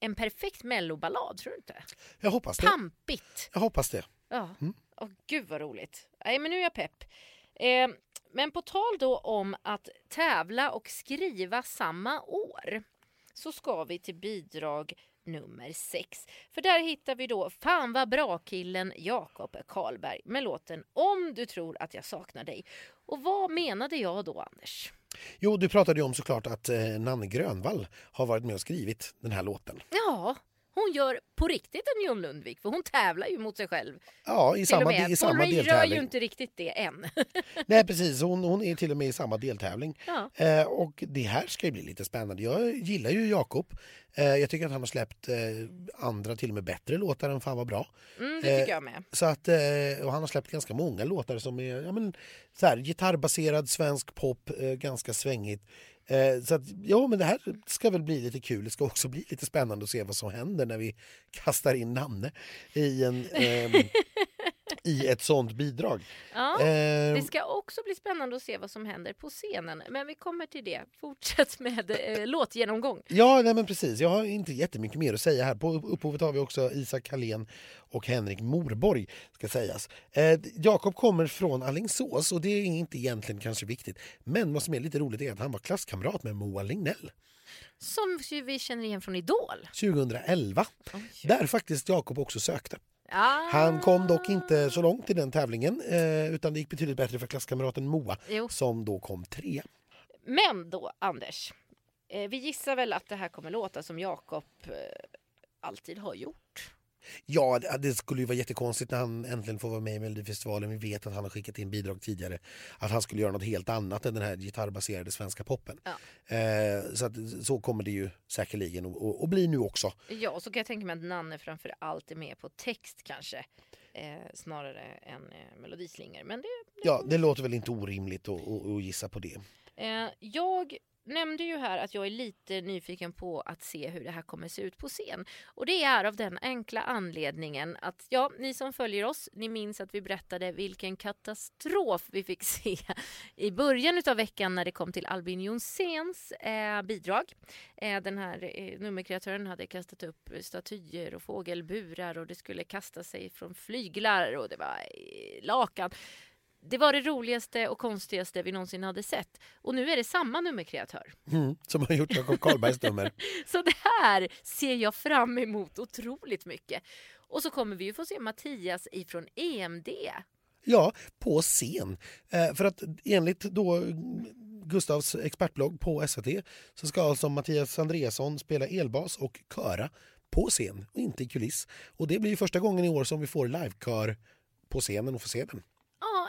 Speaker 1: en perfekt melloballad tror du inte?
Speaker 2: Jag hoppas det.
Speaker 1: Pampigt!
Speaker 2: Jag hoppas det.
Speaker 1: Ja,
Speaker 2: Mm.
Speaker 1: Åh, gud vad roligt. Nej, men nu är jag pepp. Eh, men på tal då om att tävla och skriva samma år så ska vi till bidrag nummer sex. För där hittar vi då Fan vad bra-killen Jakob Karlberg med låten Om du tror att jag saknar dig. Och vad menade jag då Anders?
Speaker 2: Jo, du pratade ju om såklart att eh, Nanne Grönvall har varit med och skrivit den här låten.
Speaker 1: Ja, hon gör på riktigt en John Lundvik för hon tävlar ju mot sig själv.
Speaker 2: Ja, i
Speaker 1: Till
Speaker 2: samma, i samma
Speaker 1: Paul Ray gör ju
Speaker 2: deltävling.
Speaker 1: inte riktigt det än.
Speaker 2: Nej, precis. Hon, hon är till och med i samma deltävling.
Speaker 1: ja.
Speaker 2: Eh, och det här ska ju bli lite spännande. Jag gillar ju Jakob. Eh, jag tycker att han har släppt eh, andra, till och med bättre låtar än Fan vad bra.
Speaker 1: Mm, det
Speaker 2: Eh,
Speaker 1: tycker jag med.
Speaker 2: Så att, eh, och han har släppt ganska många låtar som är ja, men, så här, gitarrbaserad svensk pop, eh, ganska svängigt. Eh, så att, ja, men det här ska väl bli lite kul. Det ska också bli lite spännande att se vad som händer när vi kastar in Nanne i, en, Eh, i ett sånt bidrag.
Speaker 1: Ja.
Speaker 2: Eh,
Speaker 1: Det ska också bli spännande att se vad som händer på scenen. Men vi kommer till det. Fortsätt med eh, låtgenomgång.
Speaker 2: Ja, nej men precis. Jag har inte jättemycket mer att säga här. På upphovet har vi också Isak Hallén och Henrik Morborg, ska sägas. Eh, Jakob kommer från Alingsås och det är inte egentligen kanske viktigt. Men vad som är lite roligt är att han var klasskamrat med Moa Lignell
Speaker 1: Som vi känner igen från Idol.
Speaker 2: 2011. Där faktiskt Jakob också sökte.
Speaker 1: Ah.
Speaker 2: Han kom dock inte så långt i den tävlingen eh, utan det gick betydligt bättre för klasskamraten Moa
Speaker 1: Jo.
Speaker 2: som då kom trea.
Speaker 1: Men då, Anders. Eh, vi gissar väl att det här kommer låta som Jakob eh, alltid har gjort.
Speaker 2: Ja, det- det skulle ju vara jättekonstigt när han äntligen får vara med i Melodifestivalen. Vi vet att han har skickat in bidrag tidigare. Att han skulle göra något helt annat än den här gitarrbaserade svenska poppen.
Speaker 1: Ja.
Speaker 2: Eh, så, att, så kommer det ju säkerligen att- bli nu också.
Speaker 1: Ja, och så kan jag tänka mig att Nanne framför allt är med på text kanske. Eh, snarare än eh, melodislingor. Men det,
Speaker 2: Ja, det låter väl inte orimligt att, att, att gissa på det.
Speaker 1: Jag nämnde ju här att jag är lite nyfiken på att se hur det här kommer se ut på scen. Och det är av den enkla anledningen att, ja, ni som följer oss, ni minns att vi berättade vilken katastrof vi fick se i början av veckan när det kom till Albin Jonsens eh, bidrag. Eh, den här eh, nummerkreatören hade kastat upp statyer och fågelburar och det skulle kasta sig från flyglar och det var eh, lakan. Det var det roligaste och konstigaste vi någonsin hade sett. Och nu är det samma nummerkreatör.
Speaker 2: Mm, som har gjort Jakob Karlbergs nummer.
Speaker 1: Så det här ser jag fram emot otroligt mycket. Och så kommer vi ju få se Mattias ifrån EMD.
Speaker 2: Ja, på scen. Eh, för att enligt då Gustavs expertblogg på SVT så ska alltså Mattias Andreasson spela elbas och köra på scen och inte i kuliss. Och det blir första gången i år som vi får livekör på scenen och får se den.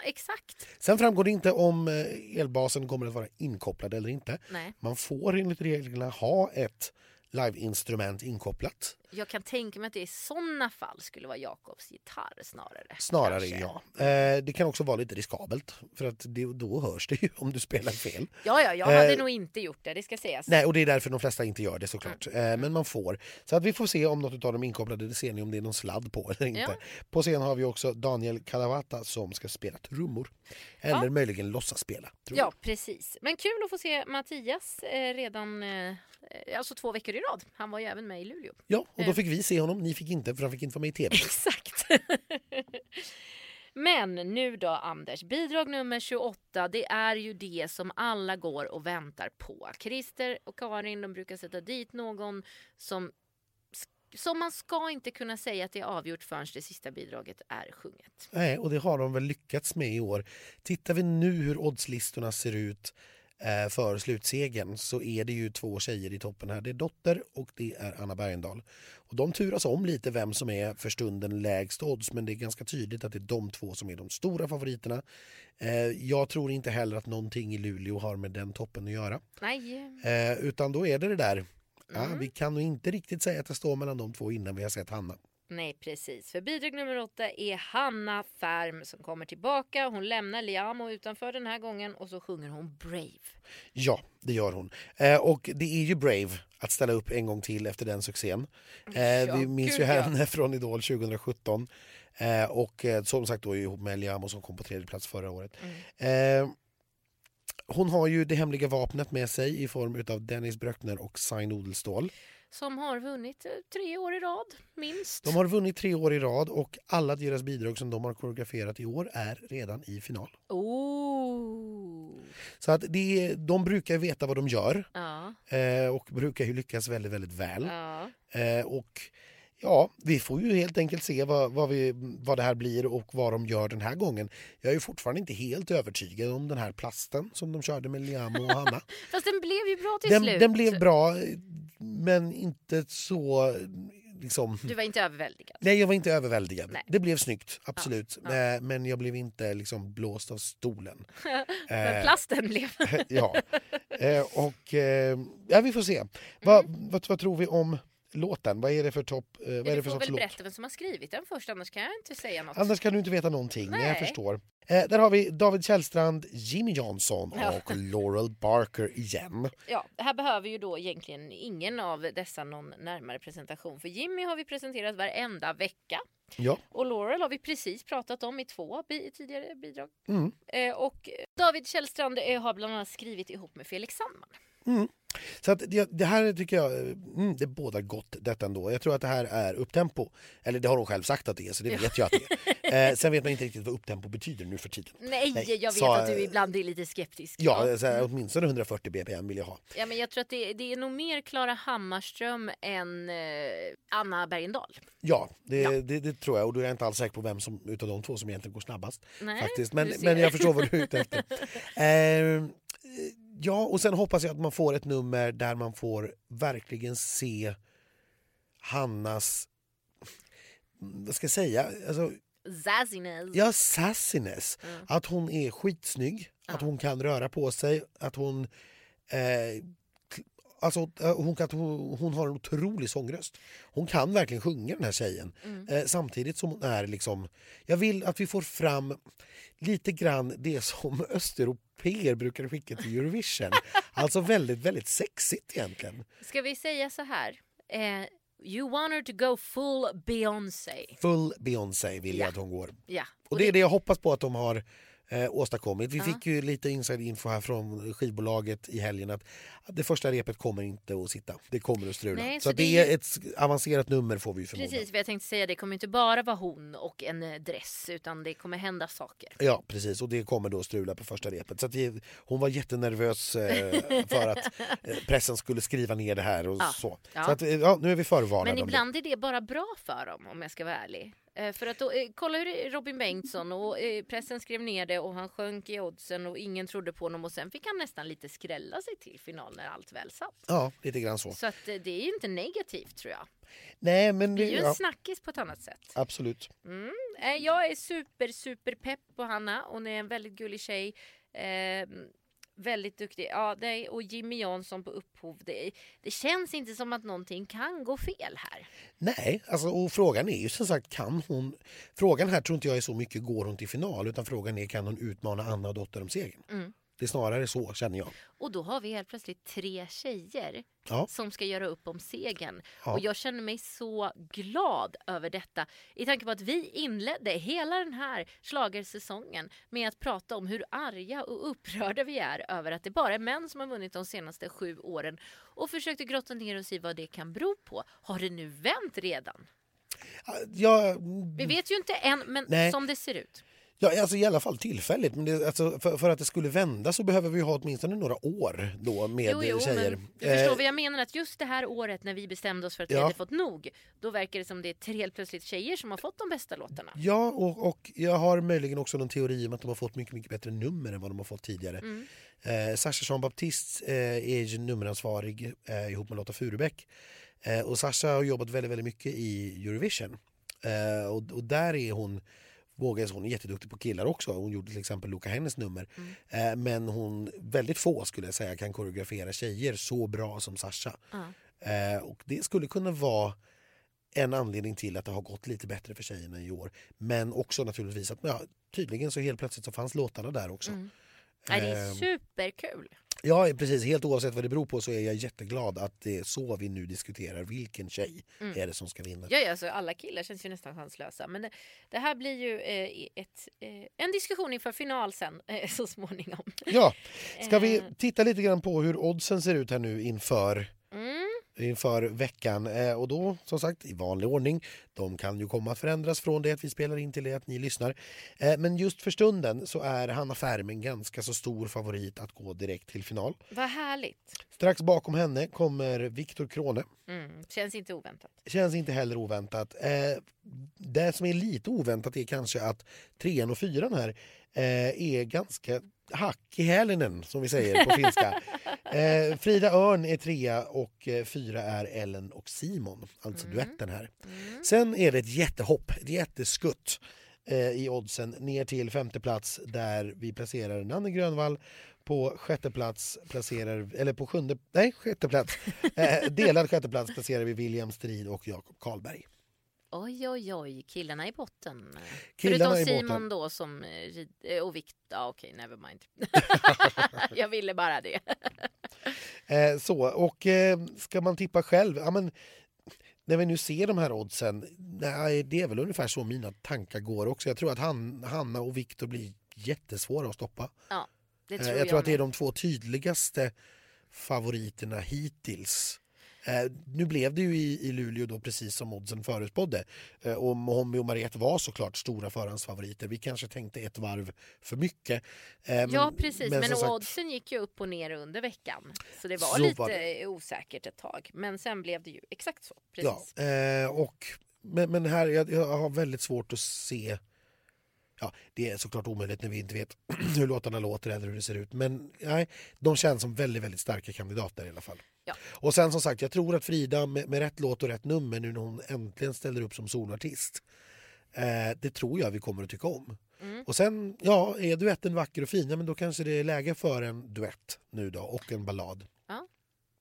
Speaker 1: Ja, exakt.
Speaker 2: Sen framgår det inte om eh, elbasen kommer att vara inkopplad eller inte.
Speaker 1: Nej.
Speaker 2: Man får enligt reglerna ha ett live-instrument inkopplat.
Speaker 1: Jag kan tänka mig att det i sådana fall skulle vara Jakobs gitarr snarare.
Speaker 2: Snarare
Speaker 1: kanske.
Speaker 2: ja. Eh, det kan också vara lite riskabelt för att det, då hörs det ju om du spelar fel.
Speaker 1: Ja, ja, jag hade
Speaker 2: Eh,
Speaker 1: nog inte gjort det, det ska sägas.
Speaker 2: Nej, och det är därför de flesta inte gör det såklart.
Speaker 1: Mm.
Speaker 2: Eh, men man får. Så att vi får se om något av dem är inkopplade. Det ser ni om det är någon sladd på eller inte.
Speaker 1: Ja.
Speaker 2: På scen har vi också Daniel Kalavata som ska spela trummor. Eller
Speaker 1: Ja.
Speaker 2: möjligen låtsas spela.
Speaker 1: Ja, precis. Men kul att få se Mattias eh, redan eh, alltså två veckor i rad. Han var ju även med i Luleå.
Speaker 2: Ja, och då
Speaker 1: Eh.
Speaker 2: fick vi se honom. Ni fick inte för han fick inte vara med i tv.
Speaker 1: Exakt. Men nu då Anders, bidrag nummer 28 det är ju det som alla går och väntar på. Christer och Karin de brukar sätta dit någon som, som man ska inte kunna säga att det är avgjort förrän det sista bidraget är sjunget.
Speaker 2: Nej, och det har de väl lyckats med i år. Tittar vi nu hur oddslistorna ser ut eh, för slutsegen så är det ju två tjejer i toppen här. Det är Dotter och det är Anna Bergendahl. Och de turas om lite vem som är för stunden lägst odds men det är ganska tydligt att det är de två som är de stora favoriterna. Eh, jag tror inte heller att någonting i Luleå har med den toppen att göra.
Speaker 1: Nej,
Speaker 2: Eh, utan då är det det där. Ja,
Speaker 1: Mm.
Speaker 2: vi kan nog inte riktigt säga att det står mellan de två innan vi har sett Hanna.
Speaker 1: Nej precis. För bidrag nummer åtta är Hanna Färm som kommer tillbaka. Hon lämnar Liamo utanför den här gången och så sjunger hon Brave.
Speaker 2: Ja, det gör hon. Eh, och det är ju Brave att ställa upp en gång till efter den succén. Eh,
Speaker 1: Ja,
Speaker 2: vi minns
Speaker 1: gud,
Speaker 2: ju
Speaker 1: ja.
Speaker 2: henne från Idol 2017. Eh, och eh, som sagt då ihop med Liamo som kom på tredje plats förra året.
Speaker 1: Mm.
Speaker 2: Eh, hon har ju det hemliga vapnet med sig i form av Dennis Bröckner och Sign Odelstål.
Speaker 1: Som har vunnit eh, tre år i rad, minst.
Speaker 2: De har vunnit tre år i rad och alla deras bidrag som de har koreograferat i år är redan i final.
Speaker 1: Oh.
Speaker 2: Så att det, de brukar veta vad de gör
Speaker 1: Ja,
Speaker 2: eh, och brukar ju lyckas väldigt, väldigt väl.
Speaker 1: ja.
Speaker 2: Eh, och ja, vi får ju helt enkelt se vad, vad, vi, vad det här blir och vad de gör den här gången. Jag är ju fortfarande inte helt övertygad om den här plasten som de körde med Liamo och Hanna.
Speaker 1: Fast den blev ju bra till
Speaker 2: den,
Speaker 1: slut.
Speaker 2: den blev bra, men inte så... Liksom,
Speaker 1: Du var inte överväldigad.
Speaker 2: Nej, jag var inte överväldigad.
Speaker 1: Nej.
Speaker 2: Det blev snyggt, absolut.
Speaker 1: Ja.
Speaker 2: Eh, Men jag blev inte liksom blåst av stolen.
Speaker 1: Men plasten blev...
Speaker 2: ja. Eh, och eh, ja, vi får se. Va, vad, vad tror vi om låten? Vad är det för topp? Eh, vad är det
Speaker 1: Du
Speaker 2: för
Speaker 1: får
Speaker 2: sorts
Speaker 1: väl
Speaker 2: låt?
Speaker 1: berätta vem som har skrivit den först, annars kan jag inte säga något.
Speaker 2: Annars kan du inte veta någonting. Nej. Jag förstår. Eh, där har vi David Källstrand, Jimmy Johnson
Speaker 1: Ja.
Speaker 2: och Laurel Barker igen.
Speaker 1: Ja, här behöver ju då egentligen ingen av dessa någon närmare presentation. För Jimmy har vi presenterat varenda vecka.
Speaker 2: Ja.
Speaker 1: Och Laurel har vi precis pratat om i två bi- tidigare bidrag.
Speaker 2: Mm.
Speaker 1: Eh, och David Källstrand eh, har bland annat skrivit ihop med Felix Sandman.
Speaker 2: Så att det, det här tycker jag, mm, det bådar gott detta ändå. Jag tror att det här är upptempo. Eller det har hon själv sagt att det är, så det vet jag att det är. Eh, sen vet man inte riktigt vad upptempo betyder nu för tiden.
Speaker 1: Nej,
Speaker 2: Nej,
Speaker 1: jag vet
Speaker 2: sa-
Speaker 1: att du ibland är lite skeptisk.
Speaker 2: Ja, så här, åtminstone 140 bpm vill jag ha.
Speaker 1: Ja, men jag tror att det, det är nog mer Klara Hammarström än eh, Anna Bergendahl.
Speaker 2: Ja, det,
Speaker 1: Ja.
Speaker 2: Det, det tror jag. Och då är jag inte alls säker på vem som, utav de två som egentligen går snabbast.
Speaker 1: Nej,
Speaker 2: faktiskt. Men, men jag förstår vad du är ute efter. Eh, ja, och sen hoppas jag att man får ett nummer där man får verkligen se Hannas... Vad ska jag säga? Alltså,
Speaker 1: Zazziness.
Speaker 2: ja, sassiness.
Speaker 1: Mm.
Speaker 2: Att hon är skitsnygg, att
Speaker 1: Ja.
Speaker 2: hon kan röra på sig, att hon... Eh, Alltså, eh, hon, kan, hon, hon har en otrolig sångröst. Hon kan verkligen sjunga den här tjejen.
Speaker 1: Mm.
Speaker 2: Eh, samtidigt som hon är liksom... Jag vill att vi får fram lite grann det som östeuropeer brukar skicka till Eurovision. alltså väldigt, väldigt sexigt egentligen.
Speaker 1: Ska vi säga så här? Eh, you want her to go full Beyoncé.
Speaker 2: Full Beyoncé vill jag
Speaker 1: Ja.
Speaker 2: att hon går.
Speaker 1: Ja.
Speaker 2: Och det är det jag hoppas på att de har eh, åstadkommit. Vi
Speaker 1: Ja.
Speaker 2: fick ju lite inside info här från skivbolaget i helgen att det första repet kommer inte att sitta. Det kommer att strula.
Speaker 1: Nej,
Speaker 2: så
Speaker 1: så
Speaker 2: att
Speaker 1: det är
Speaker 2: ett avancerat nummer får vi förmoda.
Speaker 1: Precis, vad jag tänkte säga, det kommer inte bara vara hon och en eh, dress utan det kommer hända saker.
Speaker 2: Ja precis och det kommer då strula på första repet. Så att vi, hon var jättenervös eh, för att eh, pressen skulle skriva ner det här och
Speaker 1: Ja,
Speaker 2: så.
Speaker 1: ja.
Speaker 2: Så att, eh, ja, nu är vi förvarnade
Speaker 1: Men
Speaker 2: det.
Speaker 1: ibland är det bara bra för dem om jag ska vara ärlig. Eh, För att då, eh, kolla hur Robin Bengtsson och eh, pressen skrev ner det och han sjönk i oddsen och ingen trodde på honom och sen fick han nästan lite skrälla sig till final när allt väl satt.
Speaker 2: Ja, lite grann så.
Speaker 1: Så att det är ju inte negativt tror jag.
Speaker 2: Nej men
Speaker 1: Det är ju en
Speaker 2: ja,
Speaker 1: snackis på ett annat sätt.
Speaker 2: absolut.
Speaker 1: Mm. Jag är super, super pepp på Hanna. Hon är en väldigt gullig tjej. Väldigt duktig. Ja, det och Jimmy Jansson på upphov. Det, det känns inte som att någonting kan gå fel här.
Speaker 2: Nej, alltså, och frågan är ju som sagt kan hon... Frågan här tror inte jag är så mycket går hon till final utan frågan är kan hon utmana Anna och Dotter om segern.
Speaker 1: Mm.
Speaker 2: Det är snarare så känner jag.
Speaker 1: Och då har vi helt plötsligt tre tjejer
Speaker 2: Ja.
Speaker 1: som ska göra upp om segern.
Speaker 2: Ja.
Speaker 1: Och jag känner mig så glad över detta. I tanke på att vi inledde hela den här schlagersäsongen med att prata om hur arga och upprörda vi är över att det bara är män som har vunnit de senaste sju åren. Och försökte grotta ner oss i vad det kan bero på. Har det nu vänt redan?
Speaker 2: Jag,
Speaker 1: Vi vet ju inte än, men
Speaker 2: Nej.
Speaker 1: som det ser ut.
Speaker 2: Ja, alltså i alla fall tillfälligt. Men det, alltså, för, för att det skulle vända så behöver vi ha åtminstone några år då med
Speaker 1: Jo, jo,
Speaker 2: tjejer.
Speaker 1: men du förstår
Speaker 2: Eh,
Speaker 1: vad jag menar. Att just det här året när vi bestämde oss för att vi
Speaker 2: Ja.
Speaker 1: hade fått nog, då verkar det som det är tre- helt plötsligt tjejer som har fått de bästa låtarna.
Speaker 2: Ja, och, och jag har möjligen också någon teori om att de har fått mycket, mycket bättre nummer än vad de har fått tidigare.
Speaker 1: Mm.
Speaker 2: Eh, Sasha Jean Baptiste eh, är ju nummeransvarig eh, ihop med Lotta Furubäck. Eh, och Sasha har jobbat väldigt, väldigt mycket i Eurovision. Eh, och, och där är hon säga, hon är jätteduktig på killar också. Hon gjorde till exempel Luca Hennes nummer.
Speaker 1: Mm.
Speaker 2: Eh, men hon, väldigt få skulle jag säga kan koreografera tjejer så bra som Sasha.
Speaker 1: Ja.
Speaker 2: Eh, och det skulle kunna vara en anledning till att det har gått lite bättre för tjejerna i år. Men också naturligtvis att ja, tydligen så helt plötsligt så fanns låtarna där också.
Speaker 1: Mm. Nej, det är
Speaker 2: Ehm,
Speaker 1: superkul.
Speaker 2: Ja, precis. Helt oavsett vad det beror på så är jag jätteglad att det är så vi nu diskuterar vilken tjej
Speaker 1: Mm.
Speaker 2: är det som ska vinna.
Speaker 1: Ja, ja, alltså, alla killar känns ju nästan chanslösa. Men det, det här blir ju eh, ett, eh, en diskussion inför final sen eh, så småningom.
Speaker 2: Ja, ska vi
Speaker 1: Eh.
Speaker 2: titta lite grann på hur oddsen ser ut här nu inför. Inför veckan. Eh, och då, som sagt, i vanlig ordning. De kan ju komma att förändras från det att vi spelar in till det att ni lyssnar. Eh, men just för stunden så är Hanna Färm en ganska så stor favorit att gå direkt till final.
Speaker 1: Vad härligt.
Speaker 2: Strax bakom henne kommer Viktor Krone.
Speaker 1: Mm. Känns inte oväntat.
Speaker 2: Känns inte heller oväntat. Eh, det som är lite oväntat är kanske att trean och fyran här är ganska hack i hälenen som vi säger på finska. Eh, Frida Örn är trea och eh, fyra är Ellen och Simon, alltså duetten här.
Speaker 1: Mm.
Speaker 2: Sen är det ett jättehopp, ett jätteskutt eh, i oddsen ner till femte plats där vi placerar Nanne Grönvall. På sjätte plats placerar, eller på sjunde, nej sjätte plats, eh, delad sjätte plats placerar vi William Strid och Jakob Karlberg.
Speaker 1: Oj, oj, oj. Killarna i botten.
Speaker 2: Killarna
Speaker 1: Förutom
Speaker 2: i
Speaker 1: Simon
Speaker 2: botten.
Speaker 1: då som eh, rid- eh, och Viktor. Ja, okej, never mind. jag ville bara det.
Speaker 2: Eh, så, och eh, ska man tippa själv? Ja, men, när vi nu ser de här oddsen, nej, det är väl ungefär så mina tankar går också. Jag tror att han, Hanna och Viktor blir jättesvåra att stoppa.
Speaker 1: Det
Speaker 2: Eh,
Speaker 1: tror
Speaker 2: jag
Speaker 1: jag,
Speaker 2: tror att det är de två tydligaste favoriterna hittills. Eh, nu blev det ju i, i Luleå då precis som oddsen förutspådde. Eh, och Mohomi och Mariette var såklart stora förhandsfavoriter. Vi kanske tänkte ett varv för mycket. Eh, men-
Speaker 1: Ja, precis. Men,
Speaker 2: som sagt-
Speaker 1: oddsen gick ju upp och ner under veckan. Så det var
Speaker 2: Så
Speaker 1: lite
Speaker 2: var
Speaker 1: eh, osäkert ett tag. Men sen blev det ju exakt så. Precis.
Speaker 2: Ja, eh, och, men, men här, jag, jag har väldigt svårt att se... Ja, det är såklart omöjligt när vi inte vet hur låtarna låter eller hur det ser ut. Men nej, de känns som väldigt, väldigt starka kandidater i alla fall.
Speaker 1: Ja.
Speaker 2: Och sen som sagt, jag tror att Frida med, med rätt låt och rätt nummer nu när hon äntligen ställer upp som solartist. Eh, det tror jag vi kommer att tycka om.
Speaker 1: Mm.
Speaker 2: Och sen, ja, är duetten vacker och fin, ja, men då kanske det är läge för en duett nu då och en ballad.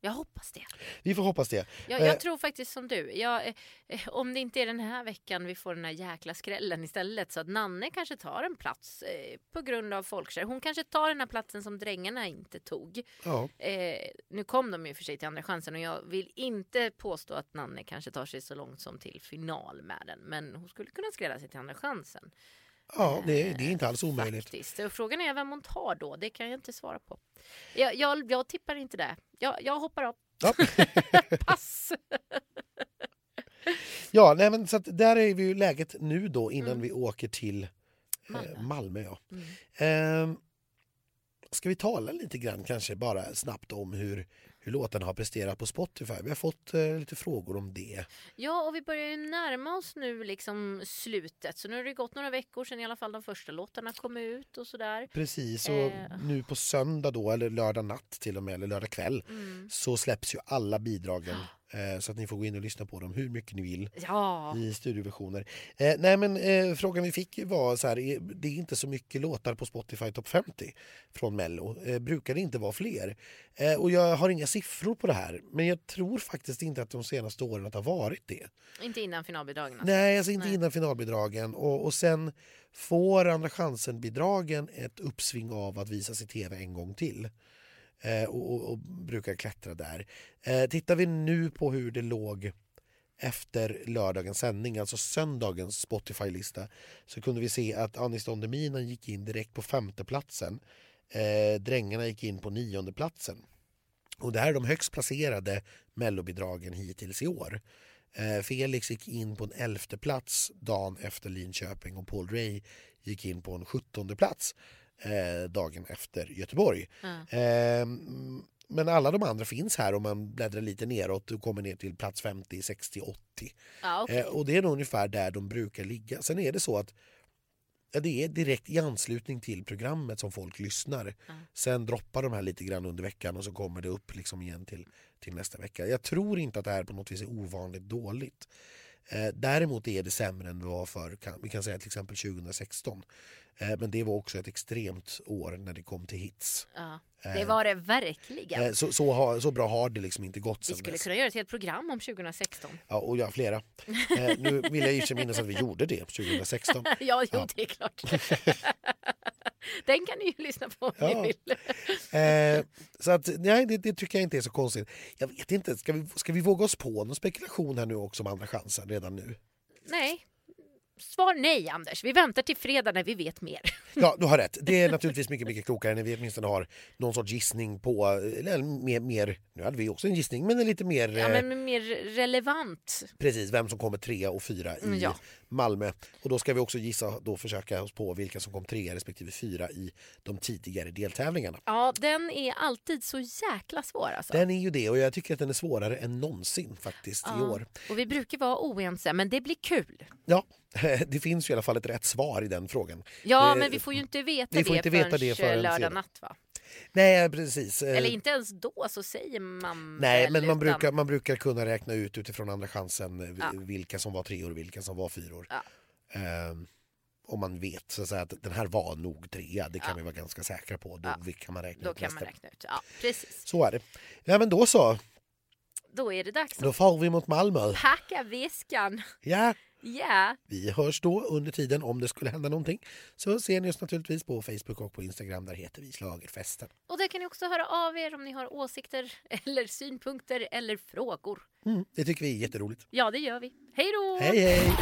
Speaker 1: Jag hoppas det.
Speaker 2: Vi får hoppas det.
Speaker 1: Jag,
Speaker 2: Eh.
Speaker 1: jag tror faktiskt som du. Jag, eh, eh, om det inte är den här veckan vi får den här jäkla skrällen istället så att Nanne kanske tar en plats eh, på grund av folkkär. Hon kanske tar den här platsen som drängarna inte tog.
Speaker 2: Ja.
Speaker 1: Eh, nu kom de ju för sig till andra chansen och jag vill inte påstå att Nanne kanske tar sig så långt som till final med den. Men hon skulle kunna skrälla sig till andra chansen.
Speaker 2: Ja, det, det är inte alls omöjligt.
Speaker 1: Faktiskt. Och frågan är vem hon tar då. Det kan jag inte svara på. Jag, jag, jag tippar inte det. Jag, jag hoppar av.
Speaker 2: Ja.
Speaker 1: Pass!
Speaker 2: Ja, nej, men så att där är vi ju läget nu då innan
Speaker 1: Mm.
Speaker 2: vi åker till eh,
Speaker 1: Malmö.
Speaker 2: Malmö. ja.
Speaker 1: Mm.
Speaker 2: Ehm, ska vi tala lite grann kanske bara snabbt om hur, hur låtarna har presterat på Spotify? Vi har fått eh, lite frågor om det.
Speaker 1: Ja, och vi börjar ju närma oss nu liksom slutet. Så nu har det gått några veckor sedan i alla fall de första låtarna kom ut och sådär.
Speaker 2: Precis, och
Speaker 1: Eh.
Speaker 2: nu på söndag då, eller lördag natt till och med, eller lördag kväll,
Speaker 1: Mm.
Speaker 2: så släpps ju alla bidragen så att ni får gå in och lyssna på dem hur mycket ni vill
Speaker 1: Ja,
Speaker 2: i studioversioner. Eh, nej men eh, frågan vi fick var så här, eh, det är inte så mycket låtar på Spotify Top 50 från Mello. Eh, brukar det inte vara fler? Eh, och jag har inga siffror på det här men jag tror faktiskt inte att de senaste åren att det har varit det.
Speaker 1: inte innan finalbidragen. Alltså.
Speaker 2: Nej, alltså inte
Speaker 1: Nej.
Speaker 2: innan finalbidragen. Och, och sen får Andra chansen-bidragen ett uppsving av att visas i tv en gång till. Eh, och, och, och brukar klättra där. Eh, tittar vi nu på hur det låg efter lördagens sändning, alltså söndagens Spotify-lista så kunde vi se att Anis Don Demina gick in direkt på femteplatsen. Eh, Drängarna gick in på niondeplatsen. Och det här är de högst placerade mellobidragen hittills i år. Eh, Felix gick in på en elfte plats dagen efter Linköping och Paul Ray gick in på en sjuttonde plats eh, dagen efter Göteborg.
Speaker 1: Ja.
Speaker 2: Eh, men alla de andra finns här om man bläddrar lite neråt och kommer ner till plats 50, 60, 80.
Speaker 1: Ja, okej.
Speaker 2: Eh, och det är nog ungefär där de brukar ligga. Sen är det så att ja, det är direkt i anslutning till programmet som folk lyssnar.
Speaker 1: Ja.
Speaker 2: Sen droppar de här lite grann under veckan och så kommer det upp liksom igen till, till nästa vecka. Jag tror inte att det här på något vis är ovanligt dåligt. Eh, däremot är det sämre än det var för, kan, vi kan säga till exempel 2016. Eh, men det var också ett extremt år när det kom till hits.
Speaker 1: ja. Det var det verkligen.
Speaker 2: Eh, så, så, har, så bra har det liksom inte gått
Speaker 1: Vi skulle
Speaker 2: dess.
Speaker 1: kunna göra ett helt program om 2016.
Speaker 2: Ja, och ja, flera. Eh, nu vill jag i minnas att vi gjorde det 2016.
Speaker 1: Ja, jo,
Speaker 2: Ja.
Speaker 1: det är klart. Den kan ni ju lyssna på om
Speaker 2: Ja.
Speaker 1: ni vill.
Speaker 2: Eh, så att, nej, det, det tycker jag inte är så konstigt. Jag vet inte, ska vi, ska vi våga oss på någon spekulation här nu också om andra chansen redan nu?
Speaker 1: Nej. Svar nej, Anders. Vi väntar till fredag när vi vet mer.
Speaker 2: Ja, du har rätt. Det är naturligtvis mycket, mycket klokare när vi åtminstone har någon sorts gissning på, eller mer, mer nu hade vi också en gissning, men en lite mer
Speaker 1: Ja,
Speaker 2: eh,
Speaker 1: men mer relevant.
Speaker 2: precis vem som kommer trea och fyra i
Speaker 1: Mm, ja.
Speaker 2: Malmö. Och då ska vi också gissa, då försöka oss på vilka som kom trea respektive fyra i de tidigare deltävlingarna.
Speaker 1: Ja, den är alltid så jäkla svår alltså.
Speaker 2: Den är ju det och jag tycker att den är svårare än någonsin faktiskt i
Speaker 1: Ja.
Speaker 2: år.
Speaker 1: Och vi brukar vara oense, men det blir kul.
Speaker 2: Ja, det finns ju i alla fall ett rätt svar i den frågan.
Speaker 1: Ja,
Speaker 2: Det-
Speaker 1: men vi får ju inte veta det
Speaker 2: inte veta det förrän
Speaker 1: lördag natt va?
Speaker 2: Nej, precis. Eh,
Speaker 1: Eller inte ens då så säger man
Speaker 2: Nej,
Speaker 1: väl,
Speaker 2: men man
Speaker 1: utan-
Speaker 2: brukar, man brukar kunna räkna ut utifrån andra chansen eh,
Speaker 1: Ja.
Speaker 2: vilka som var treor och vilka som var fyror.
Speaker 1: Ja.
Speaker 2: Ehm, om man vet så att, säga, att den här var nog trea, det kan
Speaker 1: Ja.
Speaker 2: vi vara ganska säkra på. Då
Speaker 1: Ja.
Speaker 2: kan man räkna
Speaker 1: Då
Speaker 2: ut
Speaker 1: kan man räkna ut. Ja, precis.
Speaker 2: Så är det. Ja, men då så.
Speaker 1: Då är det dags
Speaker 2: Då far vi mot Malmö.
Speaker 1: packa väskan.
Speaker 2: Ja,
Speaker 1: Ja,
Speaker 2: vi hörs då under tiden om det skulle hända någonting. Så ser ni oss naturligtvis på Facebook och på Instagram. Där heter vi Schlagerfesten.
Speaker 1: och där kan ni också höra av er om ni har åsikter eller synpunkter eller frågor.
Speaker 2: Mm, det tycker vi är jätteroligt.
Speaker 1: Ja, det gör vi. Hej då!
Speaker 2: Hej hej!